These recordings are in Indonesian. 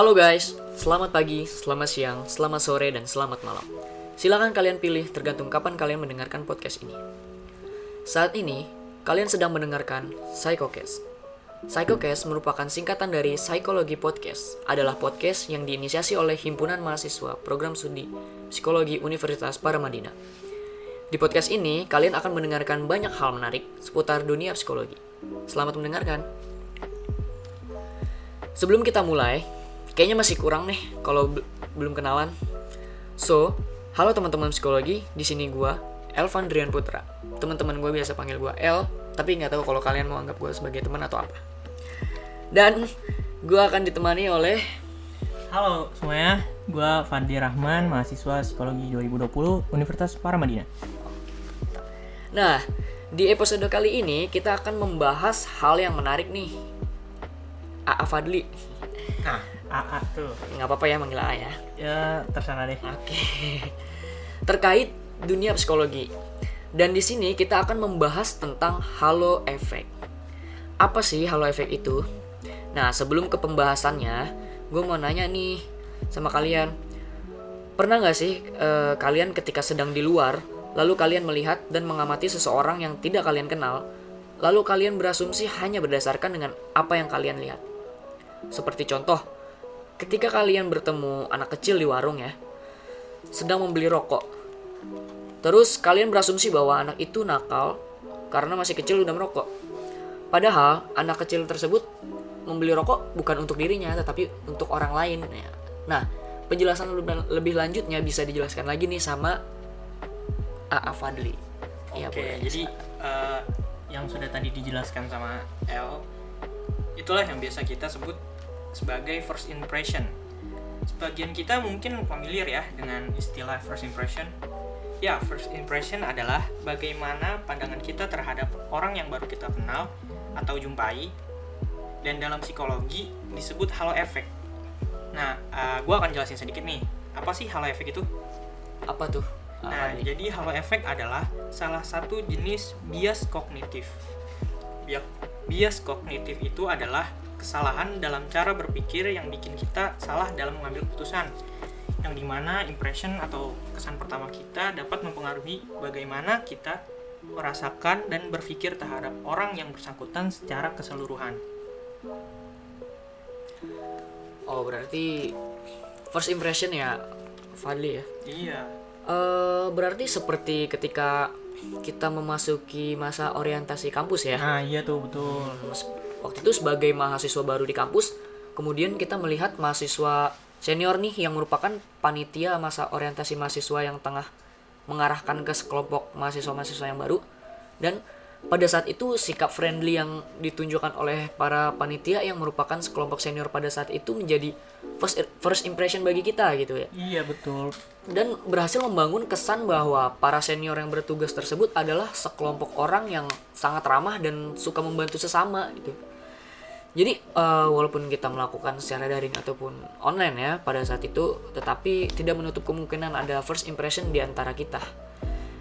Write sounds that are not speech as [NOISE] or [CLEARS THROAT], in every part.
Halo guys, selamat pagi, selamat siang, selamat sore, dan selamat malam. Silakan kalian pilih tergantung kapan kalian mendengarkan podcast ini. Saat ini, kalian sedang mendengarkan Psychocast. Psychocast merupakan singkatan dari Psikologi Podcast, adalah podcast yang diinisiasi oleh Himpunan Mahasiswa Program Studi Psikologi Universitas Paramadina. Di podcast ini, kalian akan mendengarkan banyak hal menarik seputar dunia psikologi. Selamat mendengarkan. Sebelum kita mulai, kayaknya masih kurang nih kalau be- belum kenalan. So, halo teman-teman psikologi, di sini gua Elvan Drian Putra. Teman-teman gue biasa panggil gua El, tapi nggak tahu kalau kalian mau anggap gue sebagai teman atau apa. Dan gua akan ditemani oleh Halo semuanya, gue Fandi Rahman, mahasiswa Psikologi 2020 Universitas Paramadina. Nah, di episode kali ini kita akan membahas hal yang menarik nih. AA Fadli. Nah, AA tuh, Nggak apa-apa ya manggil AA ya. ya terserah deh. Oke. Terkait dunia psikologi. Dan di sini kita akan membahas tentang halo effect. Apa sih halo effect itu? Nah, sebelum ke pembahasannya, gue mau nanya nih sama kalian. Pernah nggak sih eh, kalian ketika sedang di luar, lalu kalian melihat dan mengamati seseorang yang tidak kalian kenal, lalu kalian berasumsi hanya berdasarkan dengan apa yang kalian lihat? Seperti contoh, ketika kalian bertemu anak kecil di warung ya, sedang membeli rokok. Terus kalian berasumsi bahwa anak itu nakal karena masih kecil udah merokok. Padahal anak kecil tersebut membeli rokok bukan untuk dirinya tetapi untuk orang lain. ya. Nah, penjelasan lebih- lanjutnya bisa dijelaskan lagi nih sama AA Fadli. Iya, Oke, boleh. jadi eh, yang sudah tadi dijelaskan sama L, itulah yang biasa kita sebut sebagai first impression. Sebagian kita mungkin familiar ya dengan istilah first impression. Ya, first impression adalah bagaimana pandangan kita terhadap orang yang baru kita kenal atau jumpai. Dan dalam psikologi disebut halo effect. Nah, gue akan jelasin sedikit nih. Apa sih halo effect itu? apa tuh? Nah, jadi halo effect adalah salah satu jenis bias kognitif. Bia- Bias kognitif itu adalah kesalahan dalam cara berpikir yang bikin kita salah dalam mengambil keputusan. Yang di mana impression atau kesan pertama kita dapat mempengaruhi bagaimana kita merasakan dan berpikir terhadap orang yang bersangkutan secara keseluruhan. Oh, berarti first impression ya Fadli ya. Iya. Eh berarti seperti ketika kita memasuki masa orientasi kampus ya. Nah, iya tuh betul. Waktu itu sebagai mahasiswa baru di kampus, kemudian kita melihat mahasiswa senior nih yang merupakan panitia masa orientasi mahasiswa yang tengah mengarahkan ke sekelompok mahasiswa-mahasiswa yang baru dan pada saat itu sikap friendly yang ditunjukkan oleh para panitia yang merupakan sekelompok senior pada saat itu menjadi first first impression bagi kita gitu ya Iya betul. dan berhasil membangun kesan bahwa para senior yang bertugas tersebut adalah sekelompok orang yang sangat ramah dan suka membantu sesama gitu. Jadi eh, walaupun kita melakukan secara daring ataupun online ya pada saat itu, tetapi tidak menutup kemungkinan ada first impression di antara kita.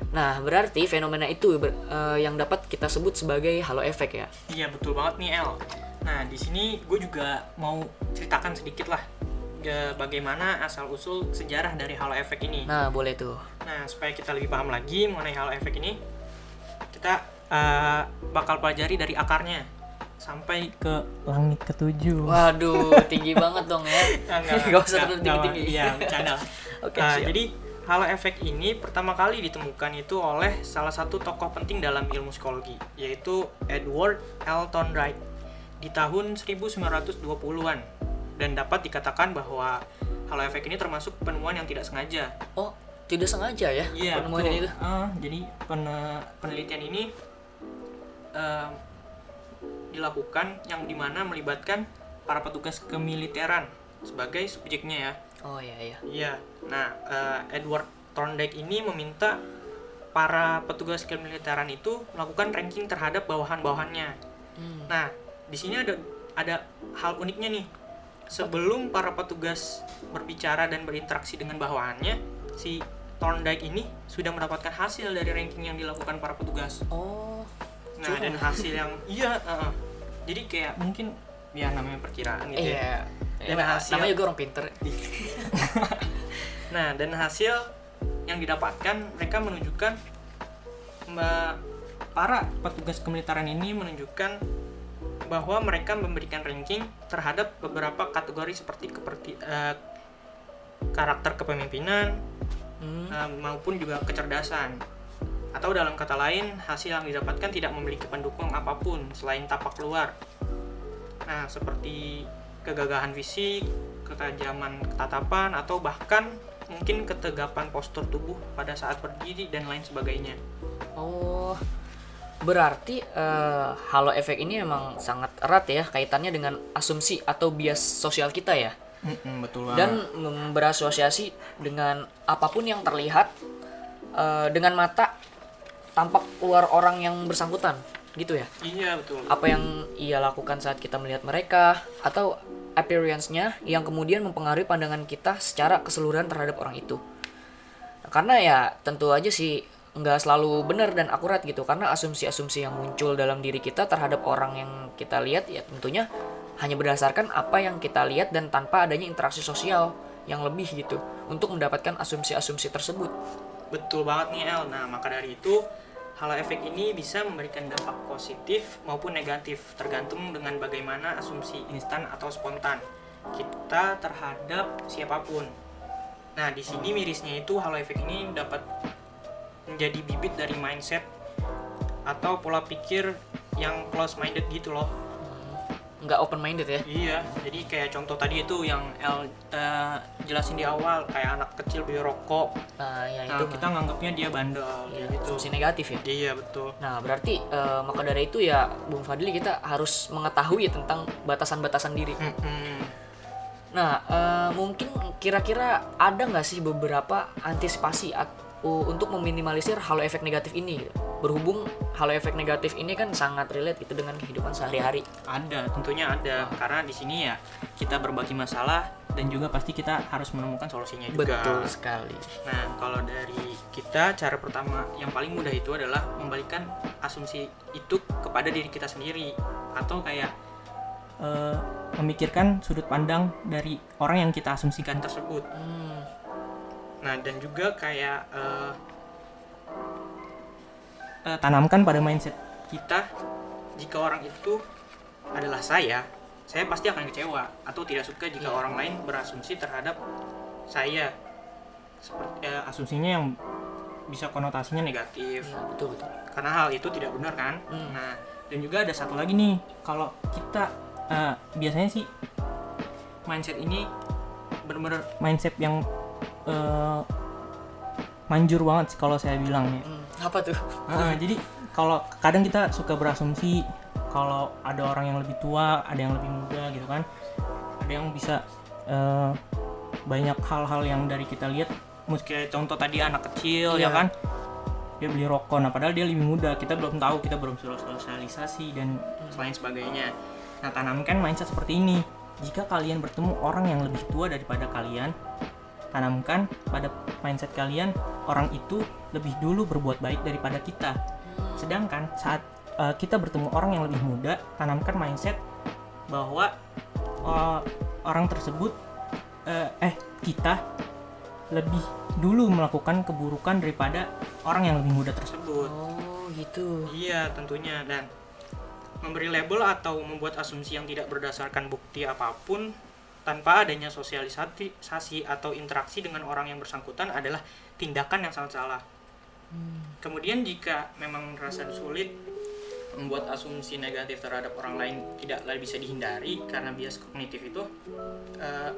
Nah berarti fenomena itu ber- eh, yang dapat kita sebut sebagai halo efek ya. Iya betul banget nih El. Nah di sini gue juga mau ceritakan sedikit lah ya, bagaimana asal usul sejarah dari halo efek ini. Nah boleh tuh. Nah supaya kita lebih paham lagi mengenai halo efek ini, kita eh, bakal pelajari dari akarnya sampai ke langit ketujuh. Waduh tinggi banget dong ya. [LAUGHS] Gak usah terlalu tinggi-tinggi. Iya bercanda. lah. [LAUGHS] Oke, Nah, siap. jadi halo efek ini pertama kali ditemukan itu oleh salah satu tokoh penting dalam ilmu psikologi, yaitu Edward L. Thorndike di tahun 1920-an. Dan dapat dikatakan bahwa halo efek ini termasuk penemuan yang tidak sengaja. Oh tidak sengaja ya penemuan betul. ini tuh. Ah, jadi pene- penelitian ini em, dilakukan yang di mana melibatkan para petugas kemiliteran sebagai subjeknya ya. Oh iya iya. Iya. Nah, eh, Edward Thorndike ini meminta para petugas kemiliteran itu melakukan ranking terhadap bawahan-bawahannya. Hmm. Nah, di sini ada ada hal uniknya nih. Sebelum para petugas berbicara dan berinteraksi dengan bawahannya, si Thorndike ini sudah mendapatkan hasil dari ranking yang dilakukan para petugas. Oh. Nah, dan [LAUGHS] hasil yang iya, uh-uh. jadi kayak mungkin ya namanya perkiraan gitu ya. Iya. Ya, Dan hasil- namanya juga orang pinter. [LAUGHS] Nah, dan hasil yang didapatkan mereka menunjukkan mbak para petugas kemiliteran ini menunjukkan bahwa mereka memberikan ranking terhadap beberapa kategori seperti keperti eh, karakter kepemimpinan Hmm. eh, maupun juga kecerdasan. Atau dalam kata lain, hasil yang didapatkan tidak memiliki pendukung apa pun selain tapak luar. Nah, seperti kegagahan fisik, ketajaman tatapan, atau bahkan mungkin ketegapan postur tubuh pada saat berdiri dan lain sebagainya. Oh, berarti eh, halo efek ini emang sangat erat ya kaitannya dengan asumsi atau bias sosial kita ya. betul Dan berasosiasi dengan apa pun yang terlihat eh, dengan mata tampak keluar orang yang bersangkutan, gitu ya. iya betul. Apa yang ia lakukan saat kita melihat mereka atau appearance-nya yang kemudian mempengaruhi pandangan kita secara keseluruhan terhadap orang itu. Karena ya tentu aja sih nggak selalu benar dan akurat gitu karena asumsi-asumsi yang muncul dalam diri kita terhadap orang yang kita lihat ya tentunya hanya berdasarkan apa yang kita lihat dan tanpa adanya interaksi sosial yang lebih gitu untuk mendapatkan asumsi-asumsi tersebut. Betul banget nih El. Nah, maka dari itu halo efek ini bisa memberikan dampak positif maupun negatif tergantung dengan bagaimana asumsi instan atau spontan kita terhadap siapa pun. Nah, di sini mirisnya itu halo efek ini dapat menjadi bibit dari mindset atau pola pikir yang close minded gitu loh. Nggak open minded ya. Iya, jadi kayak contoh tadi itu yang El eh, jelasin di awal kayak anak kecil beli rokok. Nah, ya Nah, itu kita nganggapnya dia bandel ya, kayak gitu. asumsi negatif ya. Iya, betul. Nah, berarti eh, maka dari itu ya, Bung Fadli kita harus mengetahui tentang batasan-batasan diri. Mm-mm. Nah, eh, mungkin kira-kira ada nggak sih beberapa antisipasi untuk meminimalisir halo efek negatif ini? gitu? Berhubung halo efek negatif ini kan sangat relate itu dengan kehidupan sehari-hari. Ada, tentunya ada. Karena di sini ya kita berbagi masalah dan juga pasti kita harus menemukan solusinya juga. Betul sekali. Nah, kalau dari kita cara pertama yang paling mudah itu adalah membalikan asumsi itu kepada diri kita sendiri atau kayak eh, memikirkan sudut pandang dari orang yang kita asumsikan tersebut. Hmm, Nah, dan juga kayak eh, eh, tanamkan pada mindset kita jika orang itu adalah saya, saya pasti akan kecewa atau tidak suka jika Iya. orang lain berasumsi terhadap saya. Seperti eh, asumsinya yang bisa konotasinya negatif. ya, betul betul. Karena hal itu tidak benar kan? Hmm. Nah, dan juga ada satu lagi nih, kalau kita eh, biasanya sih mindset ini benar-benar mindset yang eh, manjur banget sih kalau saya bilang ya. Hmm, apa tuh? Heeh, [LAUGHS] jadi kalau kadang kita suka berasumsi kalau ada orang yang lebih tua, ada yang lebih muda gitu kan, ada yang bisa eh, banyak hal-hal yang dari kita lihat, mungkin contoh tadi anak kecil Iya. ya kan, dia beli rokok, nah padahal dia lebih muda, kita belum tahu, kita belum sosialisasi dan selain sebagainya. Nah tanamkan mindset seperti ini. Jika kalian bertemu orang yang lebih tua daripada kalian, tanamkan pada mindset kalian orang itu lebih dulu berbuat baik daripada kita. Sedangkan saat uh, kita bertemu orang yang lebih muda, tanamkan mindset bahwa uh, orang tersebut uh, eh kita lebih dulu melakukan keburukan daripada orang yang lebih muda tersebut. Oh, gitu. Iya, tentunya dan memberi label atau membuat asumsi yang tidak berdasarkan bukti apa pun tanpa adanya sosialisasi atau interaksi dengan orang yang bersangkutan adalah tindakan yang sangat salah. Kemudian jika memang merasa sulit membuat asumsi negatif terhadap orang lain tidak lagi bisa dihindari karena bias kognitif itu eh,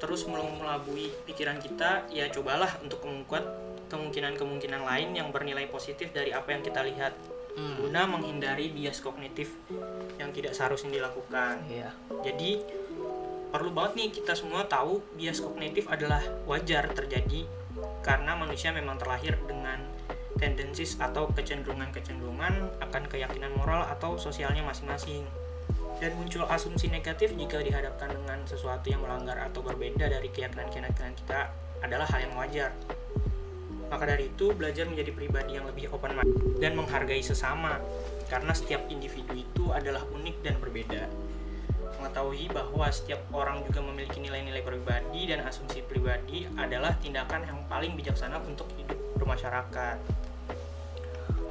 terus melabui pikiran kita ya cobalah untuk membuat kemungkinan-kemungkinan lain yang bernilai positif dari apa yang kita lihat Hmm, guna menghindari bias kognitif yang tidak seharusnya dilakukan. Iya. Jadi perlu banget nih kita semua tahu bias kognitif adalah wajar terjadi karena manusia memang terlahir dengan tendensis atau kecenderungan-kecenderungan akan keyakinan moral atau sosialnya masing-masing. Dan muncul asumsi negatif jika dihadapkan dengan sesuatu yang melanggar atau berbeda dari keyakinan-keyakinan kita adalah hal yang wajar. Maka dari itu, belajar menjadi pribadi yang lebih open mind dan menghargai sesama karena setiap individu itu adalah unik dan berbeda. mengetahui bahwa setiap orang juga memiliki nilai-nilai pribadi dan asumsi pribadi adalah tindakan yang paling bijaksana untuk hidup bermasyarakat.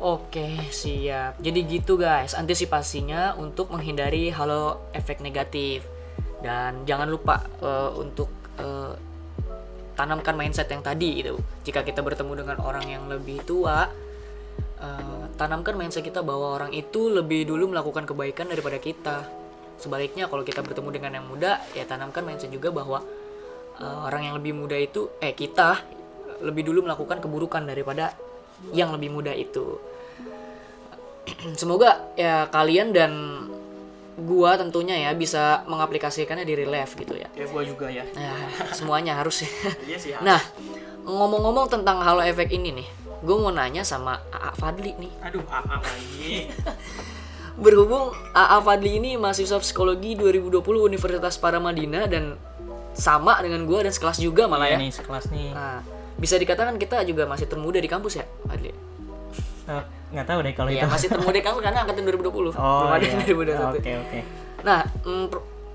Oke, siap. Jadi gitu guys, antisipasinya untuk menghindari halo efek negatif. Dan jangan lupa eh, untuk tanamkan mindset yang tadi gitu. Jika kita bertemu dengan orang yang lebih tua, eh, tanamkan mindset kita bahwa orang itu lebih dulu melakukan kebaikan daripada kita. Sebaliknya kalau kita bertemu dengan yang muda, ya tanamkan mindset juga bahwa eh, orang yang lebih muda itu eh kita lebih dulu melakukan keburukan daripada yang lebih muda itu. [CLEARS THROAT] Semoga ya kalian dan gua tentunya ya bisa mengaplikasikannya di real life gitu ya. Ya gua juga ya. Nah, semuanya harus ya. [LAUGHS] Iya sih. Nah, ngomong-ngomong tentang halo efek ini nih, gue mau nanya sama AA Fadli nih. Aduh, AA lagi. [LAUGHS] Berhubung AA Fadli ini mahasiswa psikologi 2020 Universitas Paramadina dan sama dengan gue dan sekelas juga malah ya. Iya nih sekelas nih. Nah, bisa dikatakan kita juga masih termuda di kampus ya, Fadli? Eh, nggak tahu deh kalau Iya, itu. masih termuda di kampus karena angkatan 2020. [LAUGHS] Oh, Belum ada iya. yang 2021. Oke, oke. Nah,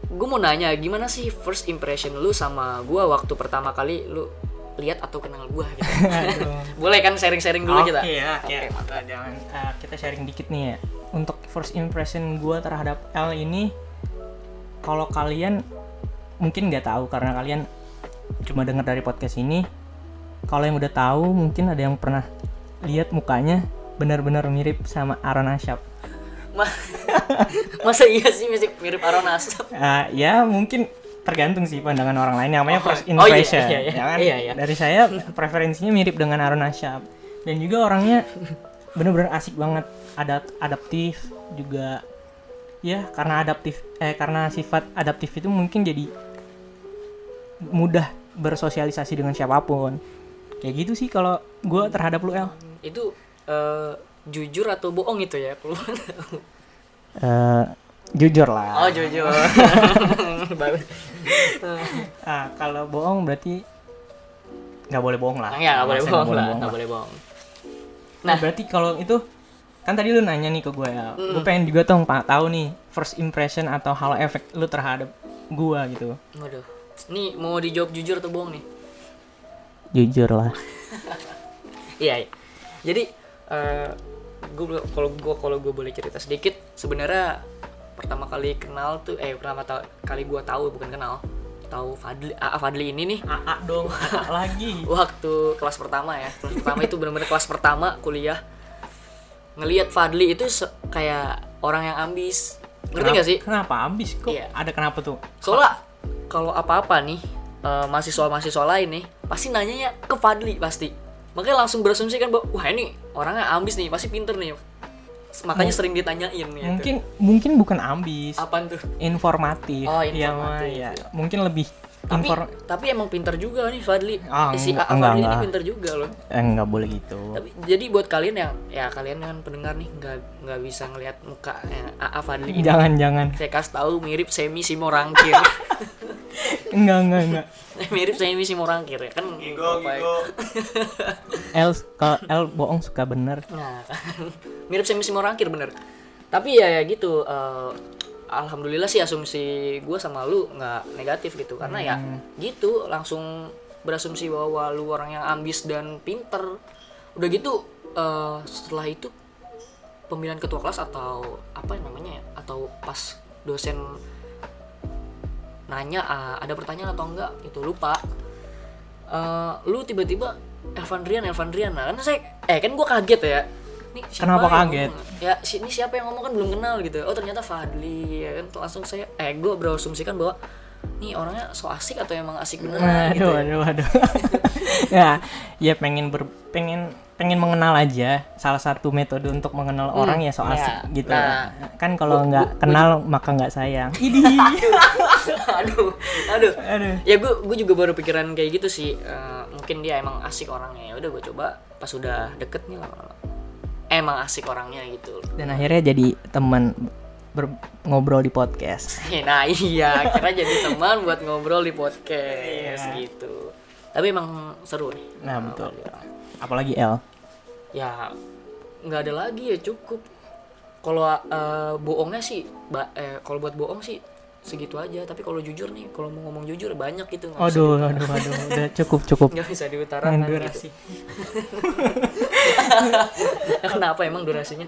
gue mau nanya gimana sih first impression lu sama gue waktu pertama kali lu lihat atau kenal gue gitu. [LAUGHS] [LAUGHS] Boleh kan sharing-sharing dulu Oke kita? ya, Oke, ya. mantap. Eh, jangan eh, kita sharing dikit nih ya. Untuk first impression gua terhadap L ini, kalau kalian mungkin nggak tahu karena kalian cuma dengar dari podcast ini. Kalau yang udah tahu, mungkin ada yang pernah lihat mukanya benar-benar mirip sama Aaron Asyap. Ma- [LAUGHS] Masa iya sih mirip, mirip Aaron Asap? [LAUGHS] Ah, ya mungkin tergantung sih pandangan orang lain namanya Oh, first oh iya, impression iya, iya. ya kan? Iya, iya. dari saya preferensinya mirip dengan Aaron Asyap dan juga orangnya bener-bener asik banget ada adaptif juga ya karena adaptif eh karena sifat adaptif itu mungkin jadi mudah bersosialisasi dengan siapa pun kayak gitu sih kalau gue terhadap lu El Itu eh, jujur atau bohong itu ya? Kalau Eh, jujur lah Oh jujur. [LAUGHS] Ah kalau bohong berarti nggak boleh bohong lah ya nggak boleh bohong lah, nggak boleh bohong. Nah, berarti kalau itu kan tadi lu nanya nih ke gue ya. Gue pengen juga tuh pak tahu nih first impression atau halo efek lu terhadap gue gitu. Waduh. Nih mau dijawab jujur atau bohong nih? Jujur lah. [LAUGHS] Iya. iya. Jadi eh gue kalau gue kalau gue boleh cerita sedikit sebenarnya pertama kali kenal tuh eh pertama ta- kali gue tahu bukan kenal tahu Fadli AA Fadli ini nih AA dong, AA [LAUGHS] lagi. waktu kelas pertama ya kelas pertama itu benar-benar kelas pertama kuliah ngelihat Fadli itu se- kayak orang yang ambis ngerti gak sih Kenapa ambis kok? Iya. Ada kenapa tuh? soalnya kalau apa-apa nih eh, mahasiswa-mahasiswa lain nih pasti nanyanya ke Fadli pasti makanya langsung berasumsi kan bahwa wah ini orangnya ambis nih pasti pinter nih makanya sering ditanyain gitu. Mungkin mungkin bukan ambis, apaan tuh informatif. Oh, Iya, informatif. mah, ya. Mungkin lebih tapi infor tapi emang pinter juga nih Fadli Ah, Eh, si enggak, AA enggak, Fadli ini enggak. pinter juga loh eh, nggak boleh gitu. tapi jadi buat kalian yang ya kalian kan pendengar nih nggak nggak bisa ngelihat muka AA Fadli ini Jangan jangan. saya kasih tahu mirip Semi Simorangkir [LAUGHS] Enggak enggak enggak. [LAUGHS] mirip Semi Simorangkir ya kan apa ya? [LAUGHS] [LAUGHS] El kalau El bohong suka bener. Nah, mirip Semi Simorangkir bener. Tapi ya, ya gitu. eh, Alhamdulillah sih asumsi gue sama lu nggak negatif gitu karena ya gitu langsung berasumsi bahwa lu orang yang ambis dan pinter. Udah gitu eh, setelah itu pemilihan ketua kelas atau apa namanya ya atau pas dosen nanya ah, ada pertanyaan atau enggak itu lupa Eh, lu tiba-tiba Elvandrian Elvandrian nah kan saya eh kan gue kaget ya Nih, siapa Kenapa kaget? ngomong? ya si, ini siapa yang ngomong kan belum kenal gitu oh ternyata Fadli ya kan langsung saya eh gue berasumsikan bahwa nih orangnya so asik atau emang asik beneran gitu ya. waduh, waduh. [LAUGHS] ya, ya pengen ber, pengen pengen mengenal aja salah satu metode untuk mengenal orang ya so ya. asik gitu. Nah. kan kalau nggak kenal maka nggak sayang. [LAUGHS] [LAUGHS] aduh aduh Aduh. ya gue gue juga baru pikiran kayak gitu sih Eh, mungkin dia emang asik orangnya ya udah gue coba pas udah deket nih lama-lama emang asik orangnya gitu Dan akhirnya jadi teman ber- ngobrol di podcast. [LAUGHS] nah iya akhirnya jadi teman buat ngobrol di podcast Iya. gitu tapi emang seru nih Nah, betul. Apalagi L. ya nggak ada lagi ya cukup kalau eh, bohongnya sih ba- eh, kalau buat bohong sih segitu aja. Tapi kalau jujur nih kalau mau ngomong jujur banyak gitu nggak bisa Aduh, aduh, aduh, udah cukup, cukup. nggak bisa diutarakan gitu. durasi. Ya, [LAUGHS] kenapa emang durasinya?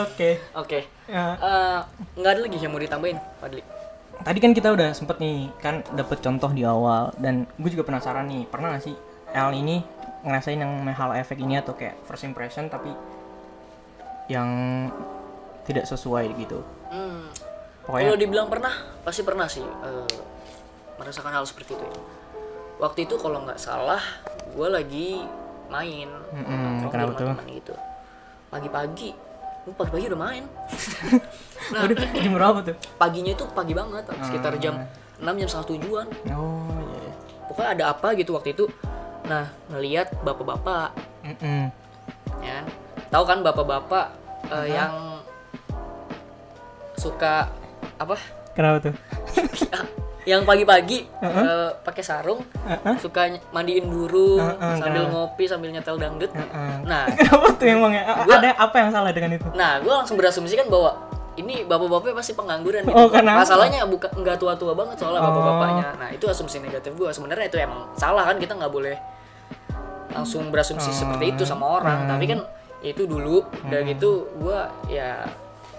Oke. oke. Ya, Eh, nggak ada lagi yang mau ditambahin Fadli? Tadi kan kita udah sempet nih kan dapet contoh di awal. Dan gue juga penasaran nih pernah gak sih L ini ngerasain yang halo efek ini atau kayak first impression tapi yang tidak sesuai gitu pokoknya kalau dibilang pernah pasti pernah sih eh, merasakan hal seperti itu ya. waktu itu kalau nggak salah gue lagi main nongkrong di kenapa tuh? gitu pagi-pagi gue pagi-pagi udah main [LAUGHS] nah Waduh, jam berapa tuh paginya itu pagi banget sekitar jam Ah. 6 jam setengah tujuan oh iya iya. pokoknya ada apa gitu waktu itu nah ngelihat bapak-bapak Mm-mm. ya kan tahu kan bapak-bapak eh, yang suka apa? Kenapa tuh? [LAUGHS] Yang pagi-pagi eh, pakai sarung suka ny- mandiin burung Uh-uh, sambil kenapa? ngopi sambil nyetel dangdut. Uh-uh. nah. [LAUGHS] Apa tuh emangnya Gua- ada apa yang salah dengan itu? Nah gue langsung berasumsi kan bahwa ini bapak-bapaknya pasti pengangguran gitu. Oh, kenapa? masalahnya bukan nggak tua-tua banget soalnya Oh. bapak-bapaknya. Nah itu asumsi negatif gue sebenarnya itu emang salah kan kita nggak boleh langsung berasumsi Oh. seperti itu sama orang. Hmm. tapi kan itu dulu. Udah gitu gue ya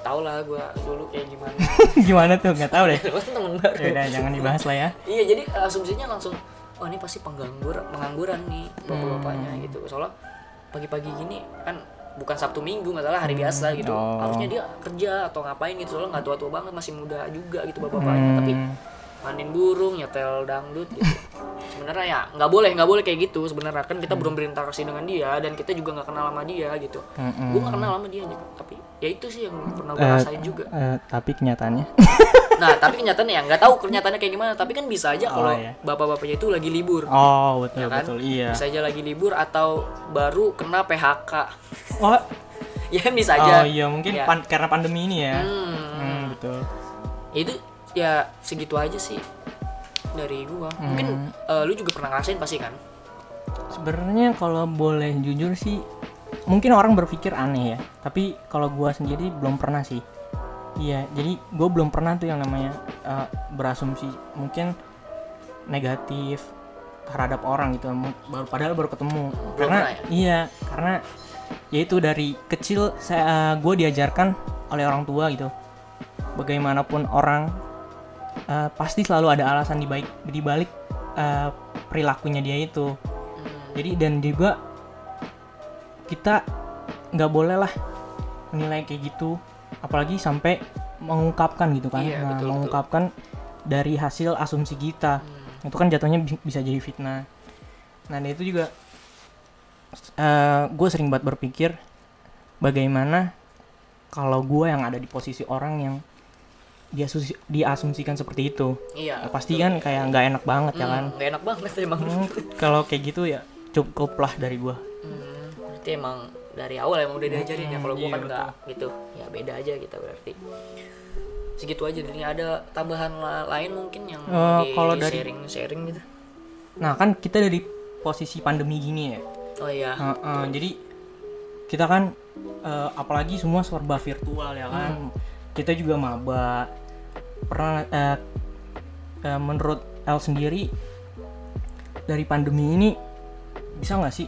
tau lah gue dulu kayak gimana. [LAUGHS] Gimana tuh? Nggak tahu deh. [LAUGHS] Temen baru ya udah jangan dibahas lah ya. Iya jadi asumsinya langsung oh ini pasti pengganggur pengangguran nih bapak-bapaknya Hmm. gitu. Soalnya pagi-pagi gini kan bukan sabtu minggu masalah hari biasa gitu. Oh. harusnya dia kerja atau ngapain gitu. Soalnya nggak tua-tua banget masih muda juga gitu bapak-bapaknya. Hmm. tapi mandiin burung nyetel dangdut gitu. Sebenarnya ya nggak boleh nggak boleh kayak gitu sebenarnya. Kan kita belum berinteraksi dengan dia dan kita juga nggak kenal sama dia gitu. Mm-mm. gue nggak kenal sama dia juga tapi ya itu sih yang pernah gue Eh, rasain juga. eh, tapi kenyataannya. [LAUGHS] Nah tapi kenyataannya ya nggak tahu kenyataannya kayak gimana. Tapi kan bisa aja kalau Oh, iya. bapak-bapaknya itu lagi libur. Oh betul ya kan? betul iya. Bisa aja lagi libur atau baru kena PHK oh [LAUGHS] ya bisa aja. Oh iya mungkin Ya. pan- karena pandemi ini ya. Hmm. Hmm, betul. Itu ya segitu aja sih dari gua. Mungkin eh, lu juga pernah ngerasain pasti kan? Sebenarnya kalau boleh jujur sih mungkin orang berpikir aneh ya tapi kalau gua sendiri belum pernah sih. Iya jadi gue belum pernah tuh yang namanya eh, berasumsi mungkin negatif terhadap orang gitu baru padahal baru ketemu. Karena pernah ya? iya karena yaitu dari kecil saya gue diajarkan oleh orang tua gitu. Bagaimanapun orang eh, pasti selalu ada alasan di baik di balik eh, perilakunya dia itu. Hmm, jadi dan juga kita nggak boleh lah menilai kayak gitu apalagi sampai mengungkapkan gitu kan. Iya, nah betul, mengungkapkan dari hasil asumsi kita. Hmm. itu kan jatuhnya bi- bisa jadi fitnah. Nah dan itu juga gue sering banget berpikir bagaimana kalau gue yang ada di posisi orang yang dia diasumsikan seperti itu. Iya Ya, pasti kan kayak nggak enak banget ya kan? Hmm, nggak enak banget emang Hmm, kalau kayak gitu ya cukup lah dari gua. Hmm, berarti emang dari awal emang udah diajarin ya kalau gua iya, kan enggak gitu. Ya beda aja kita berarti. Segitu aja ini ada tambahan la- lain mungkin yang Eh, di kalau dari- sharing sharing gitu? Nah kan kita dari posisi pandemi gini ya. Oh iya. Heeh, jadi kita kan eh, apalagi semua serba virtual ya kan? Kita juga maba pernah eh, eh, menurut El sendiri dari pandemi ini bisa nggak sih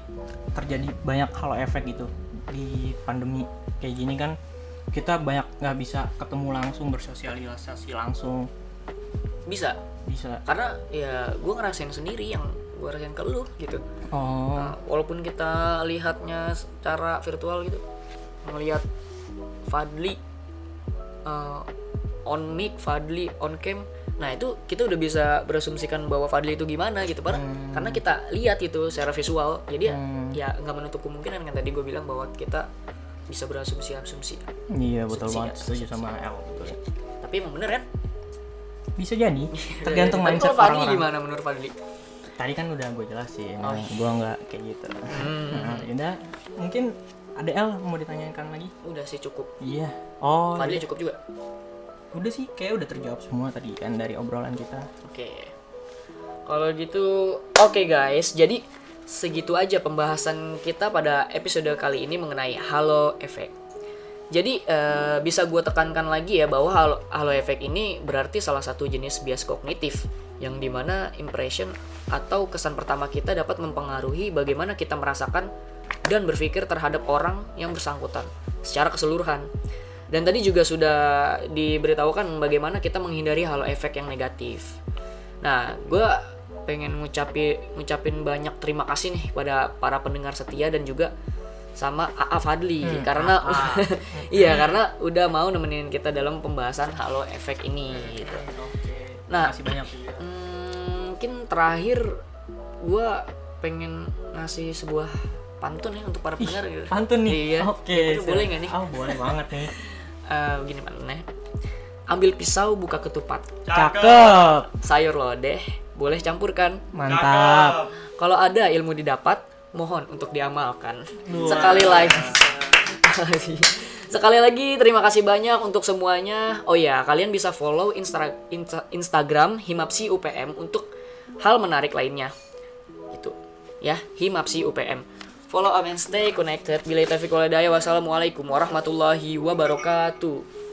terjadi banyak halo efek gitu di pandemi kayak gini kan? Kita banyak nggak bisa ketemu langsung bersosialisasi langsung. Bisa. Bisa. Karena ya gua ngerasain sendiri yang gua rasain ke lu gitu. Oh. Nah, walaupun kita lihatnya secara virtual gitu melihat Fadli uh, on mic Fadli on cam. Nah itu kita udah bisa berasumsikan bahwa Fadli itu gimana gitu karena karena kita lihat itu secara visual. Jadi ya- Hmm. ya nggak menutup kemungkinan kan tadi gue bilang bahwa kita bisa berasumsi asumsi iya betul Asumsi banget. Ya, setuju sama El tapi emang bener kan? Bisa jadi. [LAUGHS] Tergantung mindset Fadli orang-orang. gimana menurut Fadli? Tadi kan udah gue jelasin Oh, gue nggak kayak gitu. Nah, [LAUGHS] yaudah mungkin ada El mau ditanyakan lagi? Udah sih cukup. Iya. Oh Fadli iya. cukup juga udah sih kayak udah terjawab semua tadi kan dari obrolan kita Oke. Kalau gitu, oke guys. Jadi segitu aja pembahasan kita pada episode kali ini mengenai halo efek. Jadi eh, bisa gue tekankan lagi ya bahwa halo, halo effect ini berarti salah satu jenis bias kognitif yang di mana impression atau kesan pertama kita dapat mempengaruhi bagaimana kita merasakan dan berpikir terhadap orang yang bersangkutan secara keseluruhan. Dan tadi juga sudah diberitahukan bagaimana kita menghindari halo efek yang negatif. Nah, gue pengen ngucapin ngucapin banyak terima kasih nih pada para pendengar setia dan juga sama AA Fadli karena [LAUGHS] iya karena udah mau nemenin kita dalam pembahasan halo efek ini gitu. Nah, Masih banyak. Hmm, mungkin terakhir gue pengen ngasih sebuah pantun ya untuk para pendengar gitu. Pantun nih. Iya. Oke. Itu boleh nggak nih? Oh, boleh banget nih. [LAUGHS] Eh, begini mana? Ambil pisau buka ketupat. Cakep. Sayur lodeh boleh campurkan. Mantap. Kalau ada ilmu didapat, mohon untuk diamalkan. Sekali lagi. [LAUGHS] Sekali lagi terima kasih banyak untuk semuanya. Oh ya, kalian bisa follow Instra- Insta- Instagram Himapsi UPM untuk hal menarik lainnya. Itu ya, Himapsi UPM. Follow up and stay connected. Bila taufiq walhidayah. Wassalamualaikum warahmatullahi wabarakatuh.